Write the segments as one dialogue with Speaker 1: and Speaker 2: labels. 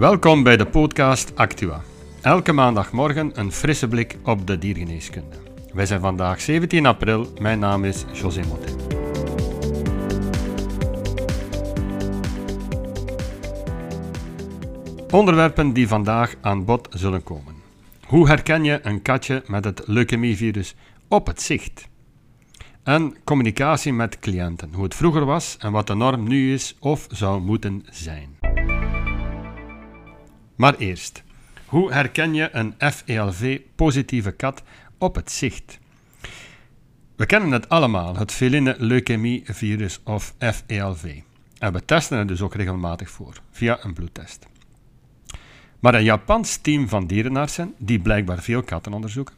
Speaker 1: Welkom bij de podcast Actua. Elke maandagmorgen een frisse blik op de diergeneeskunde. Wij zijn vandaag 17 april. Mijn naam is José Motte. Onderwerpen die vandaag aan bod zullen komen. Hoe herken je een katje met het leukemievirus op het zicht? En communicatie met cliënten, hoe het vroeger was en wat de norm nu is of zou moeten zijn. Maar eerst, hoe herken je een FELV-positieve kat op het zicht? We kennen het allemaal, het feline leukemie-virus of FELV. En we testen het dus ook regelmatig voor, via een bloedtest. Maar een Japans team van dierenartsen, die blijkbaar veel katten onderzoeken,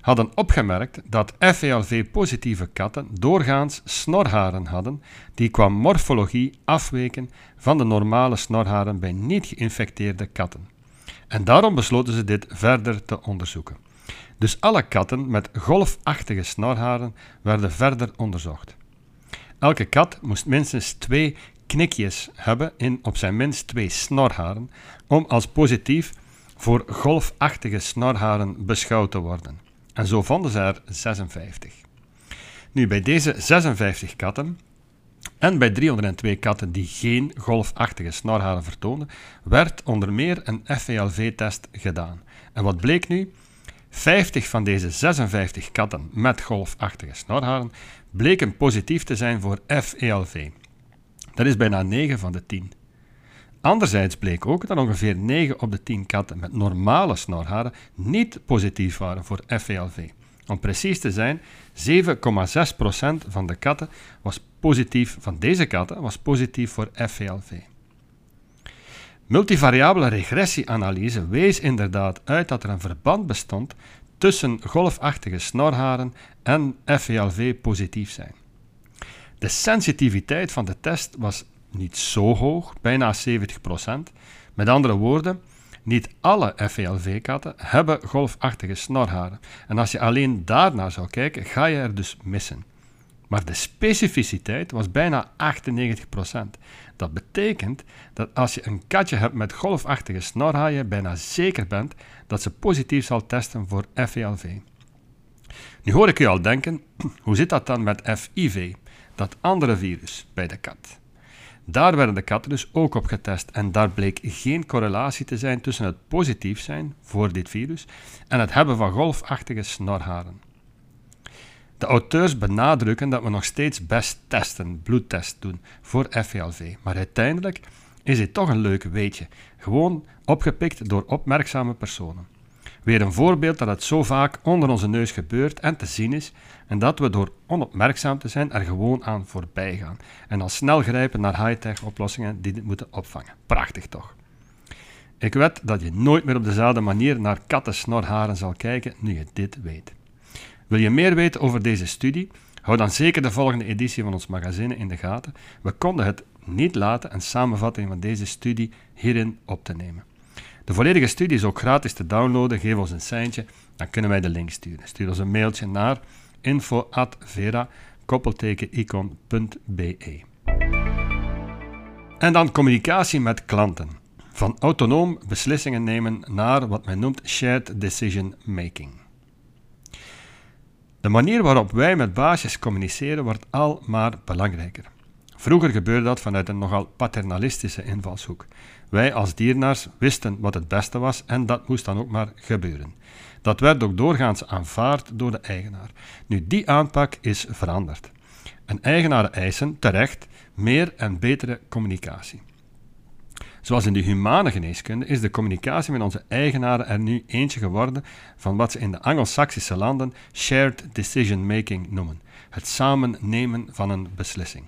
Speaker 1: hadden opgemerkt dat FELV-positieve katten doorgaans snorharen hadden die qua morfologie afweken van de normale snorharen bij niet geïnfecteerde katten. En daarom besloten ze dit verder te onderzoeken. Dus alle katten met golfachtige snorharen werden verder onderzocht. Elke kat moest minstens twee knikjes hebben in op zijn minst twee snorharen om als positief voor golfachtige snorharen beschouwd te worden. En zo vonden ze er 56. Nu, bij deze 56 katten en bij 302 katten die geen golfachtige snorharen vertoonden, werd onder meer een FELV-test gedaan. En wat bleek nu? 50 van deze 56 katten met golfachtige snorharen bleken positief te zijn voor FELV. Dat is bijna 9 van de 10. Anderzijds bleek ook dat ongeveer 9 op de 10 katten met normale snorharen niet positief waren voor FELV. Om precies te zijn, 7,6% van de katten was positief, van deze katten was positief voor FELV. Multivariabele regressieanalyse wees inderdaad uit dat er een verband bestond tussen golfachtige snorharen en FELV positief zijn. De sensitiviteit van de test was niet zo hoog, bijna 70%. Met andere woorden, niet alle FELV-katten hebben golfachtige snorharen. En als je alleen daarnaar zou kijken, ga je er dus missen. Maar de specificiteit was bijna 98%. Dat betekent dat als je een katje hebt met golfachtige snorhaaien, bijna zeker bent dat ze positief zal testen voor FELV. Nu hoor ik u al denken, hoe zit dat dan met FIV, dat andere virus bij de kat? Daar werden de katten dus ook op getest en daar bleek geen correlatie te zijn tussen het positief zijn voor dit virus en het hebben van golfachtige snorharen. De auteurs benadrukken dat we nog steeds best testen, bloedtest doen voor FVLV, maar uiteindelijk is dit toch een leuk weetje, gewoon opgepikt door opmerkzame personen. Weer een voorbeeld dat het zo vaak onder onze neus gebeurt en te zien is, en dat we door onopmerkzaam te zijn er gewoon aan voorbij gaan. En dan snel grijpen naar high-tech oplossingen die dit moeten opvangen. Prachtig toch? Ik weet dat je nooit meer op dezelfde manier naar kattensnorharen zal kijken nu je dit weet. Wil je meer weten over deze studie? Hou dan zeker de volgende editie van ons magazine in de gaten. We konden het niet laten een samenvatting van deze studie hierin op te nemen. De volledige studie is ook gratis te downloaden. Geef ons een seintje, dan kunnen wij de link sturen. Stuur ons een mailtje naar info.vera-icon.be En dan communicatie met klanten. Van autonoom beslissingen nemen naar wat men noemt shared decision making. De manier waarop wij met baasjes communiceren wordt al maar belangrijker. Vroeger gebeurde dat vanuit een nogal paternalistische invalshoek. Wij als dierenaars wisten wat het beste was en dat moest dan ook maar gebeuren. Dat werd ook doorgaans aanvaard door de eigenaar. Nu, die aanpak is veranderd. En eigenaren eisen terecht meer en betere communicatie. Zoals in de humane geneeskunde is de communicatie met onze eigenaren er nu eentje geworden van wat ze in de Anglo-Saxische landen shared decision making noemen: het samen nemen van een beslissing.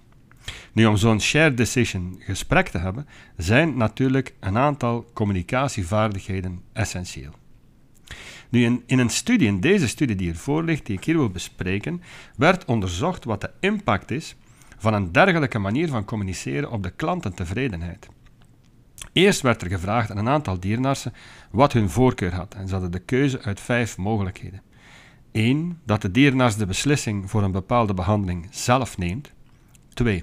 Speaker 1: Nu, om zo'n shared decision gesprek te hebben, zijn natuurlijk een aantal communicatievaardigheden essentieel. Nu, in, een studie, in deze studie die ervoor ligt, die ik hier wil bespreken, werd onderzocht wat de impact is van een dergelijke manier van communiceren op de klantentevredenheid. Eerst werd er gevraagd aan een aantal dierenartsen wat hun voorkeur had en ze hadden de keuze uit vijf mogelijkheden. 1. Dat de dierenarts de beslissing voor een bepaalde behandeling zelf neemt. 2.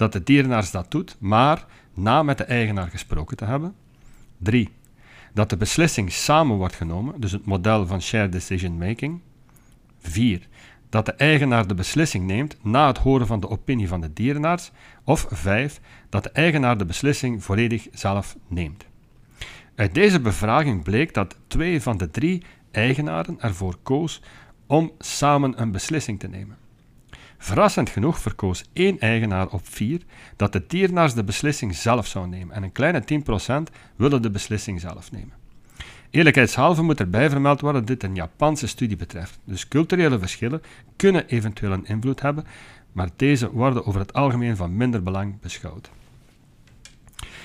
Speaker 1: Dat de dierenarts dat doet, maar na met de eigenaar gesproken te hebben. 3. Dat de beslissing samen wordt genomen, dus het model van shared decision making. 4. Dat de eigenaar de beslissing neemt na het horen van de opinie van de dierenarts. Of 5. Dat de eigenaar de beslissing volledig zelf neemt. Uit deze bevraging bleek dat twee van de drie eigenaren ervoor koos om samen een beslissing te nemen. Verrassend genoeg verkoos één eigenaar op vier dat de dierenarts de beslissing zelf zou nemen en een kleine 10% wilde de beslissing zelf nemen. Eerlijkheidshalve moet erbij vermeld worden dat dit een Japanse studie betreft, dus culturele verschillen kunnen eventueel een invloed hebben, maar deze worden over het algemeen van minder belang beschouwd.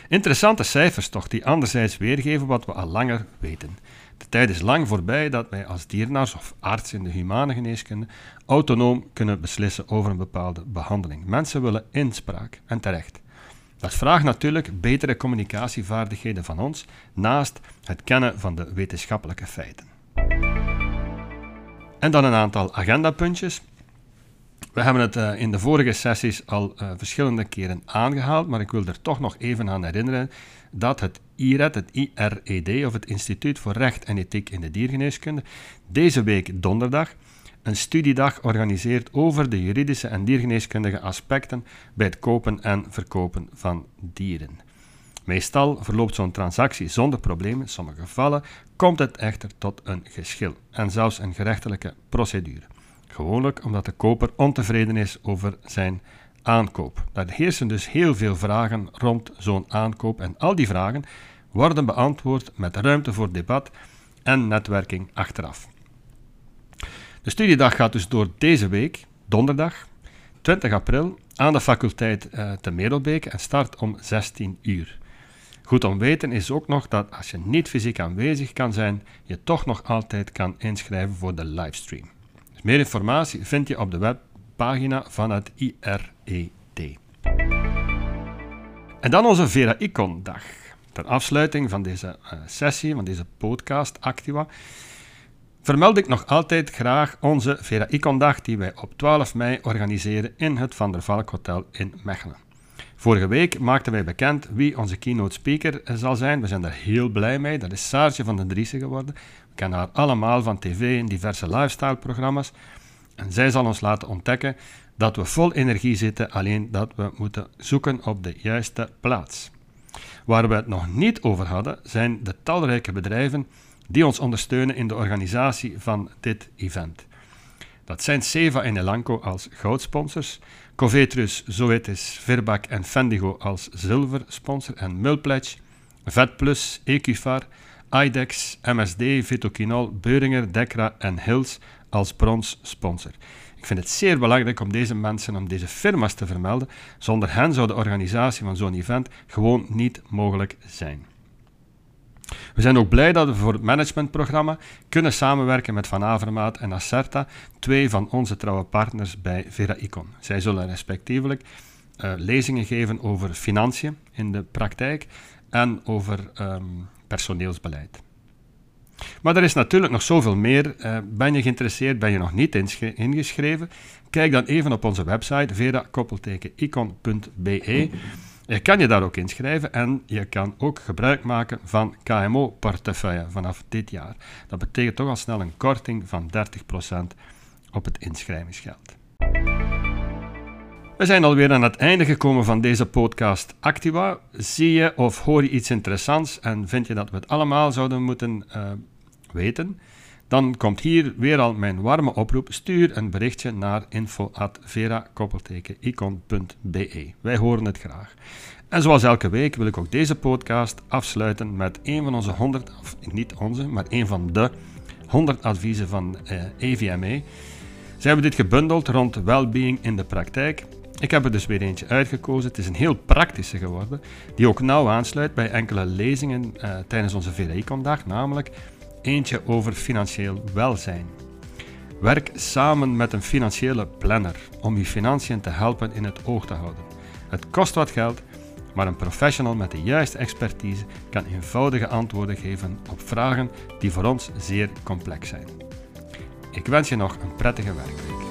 Speaker 1: Interessante cijfers toch, die anderzijds weergeven wat we al langer weten. De tijd is lang voorbij dat wij als dierenarts of arts in de humane geneeskunde autonoom kunnen beslissen over een bepaalde behandeling. Mensen willen inspraak, en terecht. Dat vraagt natuurlijk betere communicatievaardigheden van ons, naast het kennen van de wetenschappelijke feiten. En dan een aantal agendapuntjes. We hebben het uh, in de vorige sessies al uh, verschillende keren aangehaald, maar ik wil er toch nog even aan herinneren dat het IRED, het IRED, of het Instituut voor Recht en Ethiek in de Diergeneeskunde, deze week donderdag een studiedag organiseert over de juridische en diergeneeskundige aspecten bij het kopen en verkopen van dieren. Meestal verloopt zo'n transactie zonder problemen, in sommige gevallen komt het echter tot een geschil en zelfs een gerechtelijke procedure. Gewoonlijk omdat de koper ontevreden is over zijn aankoop. Daar heersen dus heel veel vragen rond zo'n aankoop en al die vragen worden beantwoord met ruimte voor debat en netwerking achteraf. De studiedag gaat dus door deze week, donderdag 20 april, aan de faculteit uh, te Merelbeek en start om 16 uur. Goed om weten is ook nog dat als je niet fysiek aanwezig kan zijn, je toch nog altijd kan inschrijven voor de livestream. Dus meer informatie vind je op de webpagina van het IRED. En dan onze Vera Icon dag. Ter afsluiting van deze uh, sessie, van deze podcast Activa, vermeld ik nog altijd graag onze Vera Icon dag die wij op 12 mei organiseren in het Van der Valk Hotel in Mechelen. Vorige week maakten wij bekend wie onze keynote speaker zal zijn. We zijn daar heel blij mee. Dat is Saartje van den Driessen geworden. We kennen haar allemaal van tv en diverse lifestyle-programma's. En zij zal ons laten ontdekken dat we vol energie zitten, alleen dat we moeten zoeken op de juiste plaats. Waar we het nog niet over hadden, zijn de talrijke bedrijven die ons ondersteunen in de organisatie van dit event. Dat zijn Seva en Elanco als goudsponsors, Covetrus, Zoetis, Verbak en Fendigo als zilversponsor en Mulpledge, VetPlus, Equifar, IDEX, MSD, Vitoquinol, Beuringer, Decra en Hills als bronssponsor. Ik vind het zeer belangrijk om deze mensen, om deze firma's te vermelden. Zonder hen zou de organisatie van zo'n event gewoon niet mogelijk zijn. We zijn ook blij dat we voor het managementprogramma kunnen samenwerken met Van Avermaat en Acerta, twee van onze trouwe partners bij Vera Icon. Zij zullen respectievelijk uh, lezingen geven over financiën in de praktijk en over um, personeelsbeleid. Maar er is natuurlijk nog zoveel meer. Uh, ben je geïnteresseerd, ben je nog niet ingeschreven? Kijk dan even op onze website vera-icon.be. Je kan je daar ook inschrijven en je kan ook gebruik maken van KMO-portefeuille vanaf dit jaar. Dat betekent toch al snel een korting van 30% op het inschrijvingsgeld. We zijn alweer aan het einde gekomen van deze podcast Activa. Zie je of hoor je iets interessants en vind je dat we het allemaal zouden moeten uh, weten? Dan komt hier weer al mijn warme oproep. Stuur een berichtje naar info.vera-icon.be. Wij horen het graag. En zoals elke week wil ik ook deze podcast afsluiten met een van onze 100, of niet onze, maar een van de 100 adviezen van eh, EVME. Ze hebben dit gebundeld rond well-being in de praktijk. Ik heb er dus weer eentje uitgekozen. Het is een heel praktische geworden, die ook nauw aansluit bij enkele lezingen uh, tijdens onze VRI-dag, namelijk eentje over financieel welzijn. Werk samen met een financiële planner om je financiën te helpen in het oog te houden. Het kost wat geld, maar een professional met de juiste expertise kan eenvoudige antwoorden geven op vragen die voor ons zeer complex zijn. Ik wens je nog een prettige werkweek.